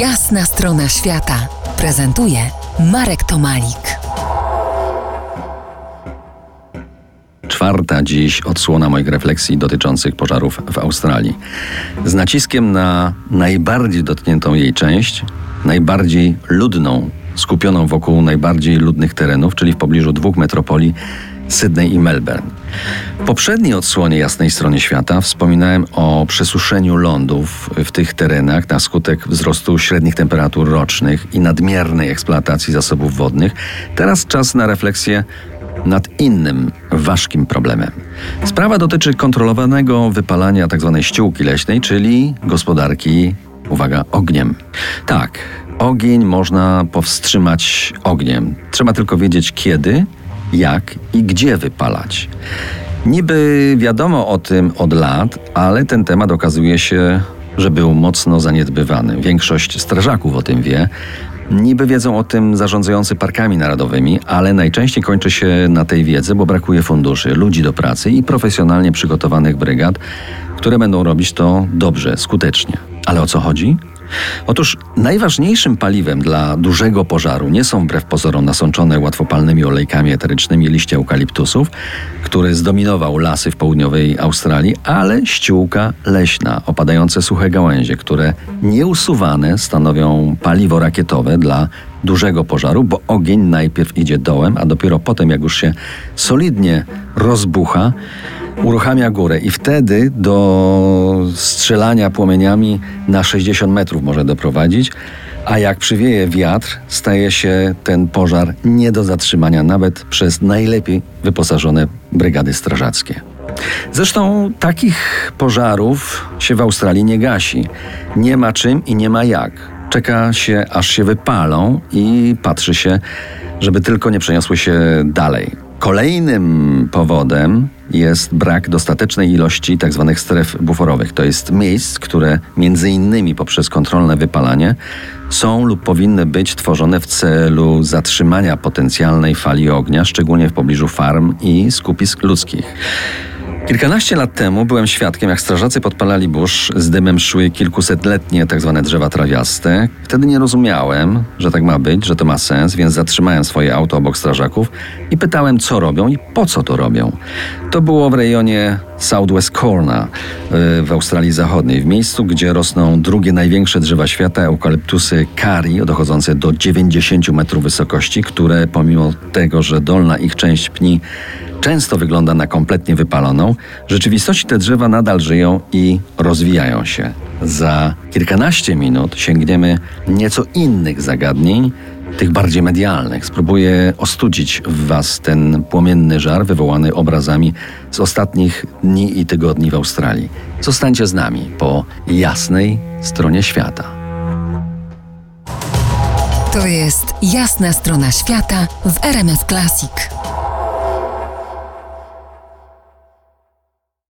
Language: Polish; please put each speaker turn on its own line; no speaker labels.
Jasna strona świata prezentuje Marek Tomalik.
Czwarta dziś odsłona moich refleksji dotyczących pożarów w Australii. Z naciskiem na najbardziej dotkniętą jej część, najbardziej ludną, skupioną wokół najbardziej ludnych terenów, czyli w pobliżu dwóch metropolii Sydney i Melbourne. W poprzedniej odsłonie jasnej strony świata wspominałem o przesuszeniu lądów w tych terenach na skutek wzrostu średnich temperatur rocznych i nadmiernej eksploatacji zasobów wodnych. Teraz czas na refleksję nad innym ważkim problemem. Sprawa dotyczy kontrolowanego wypalania tzw. Ściółki leśnej, czyli gospodarki, uwaga, ogniem. Tak, ogień można powstrzymać ogniem. Trzeba tylko wiedzieć kiedy jak i gdzie wypalać. Niby wiadomo o tym od lat, ale ten temat okazuje się, że był mocno zaniedbywany. Większość strażaków o tym wie. Niby wiedzą o tym zarządzający parkami narodowymi, ale najczęściej kończy się na tej wiedzy, bo brakuje funduszy, ludzi do pracy i profesjonalnie przygotowanych brygad, które będą robić to dobrze, skutecznie. Ale o co chodzi? Otóż najważniejszym paliwem dla dużego pożaru nie są wbrew pozorom nasączone łatwopalnymi olejkami eterycznymi liście eukaliptusów, który zdominował lasy w południowej Australii, ale ściółka leśna, opadające suche gałęzie, które nieusuwane stanowią paliwo rakietowe dla dużego pożaru, bo ogień najpierw idzie dołem, a dopiero potem, jak już się solidnie rozbucha, uruchamia górę i wtedy do strzelania płomieniami na 60 metrów może doprowadzić, a jak przywieje wiatr, staje się ten pożar nie do zatrzymania nawet przez najlepiej wyposażone brygady strażackie. Zresztą takich pożarów się w Australii nie gasi. Nie ma czym i nie ma jak. Czeka się, aż się wypalą i patrzy się, żeby tylko nie przeniosły się dalej. Kolejnym powodem jest brak dostatecznej ilości tzw. Tak stref buforowych. To jest miejsc, które między innymi poprzez kontrolne wypalanie są lub powinny być tworzone w celu zatrzymania potencjalnej fali ognia, szczególnie w pobliżu farm i skupisk ludzkich. Kilkanaście lat temu byłem świadkiem, jak strażacy podpalali burz, z dymem szły kilkusetletnie tzw. Tak drzewa trawiaste. Wtedy nie rozumiałem, że tak ma być, że to ma sens, więc zatrzymałem swoje auto obok strażaków i pytałem, co robią i po co to robią. To było w rejonie Southwest Corner y, w Australii Zachodniej, w miejscu, gdzie rosną drugie największe drzewa świata, eukaliptusy kari, dochodzące do 90 metrów wysokości, które pomimo tego, że dolna ich część pni często wygląda na kompletnie wypaloną, w rzeczywistości te drzewa nadal żyją i rozwijają się. Za kilkanaście minut sięgniemy nieco innych zagadnień, tych bardziej medialnych. Spróbuję ostudzić w Was ten płomienny żar wywołany obrazami z ostatnich dni i tygodni w Australii. Zostańcie z nami po jasnej stronie świata.
To jest jasna strona świata w RMS Classic.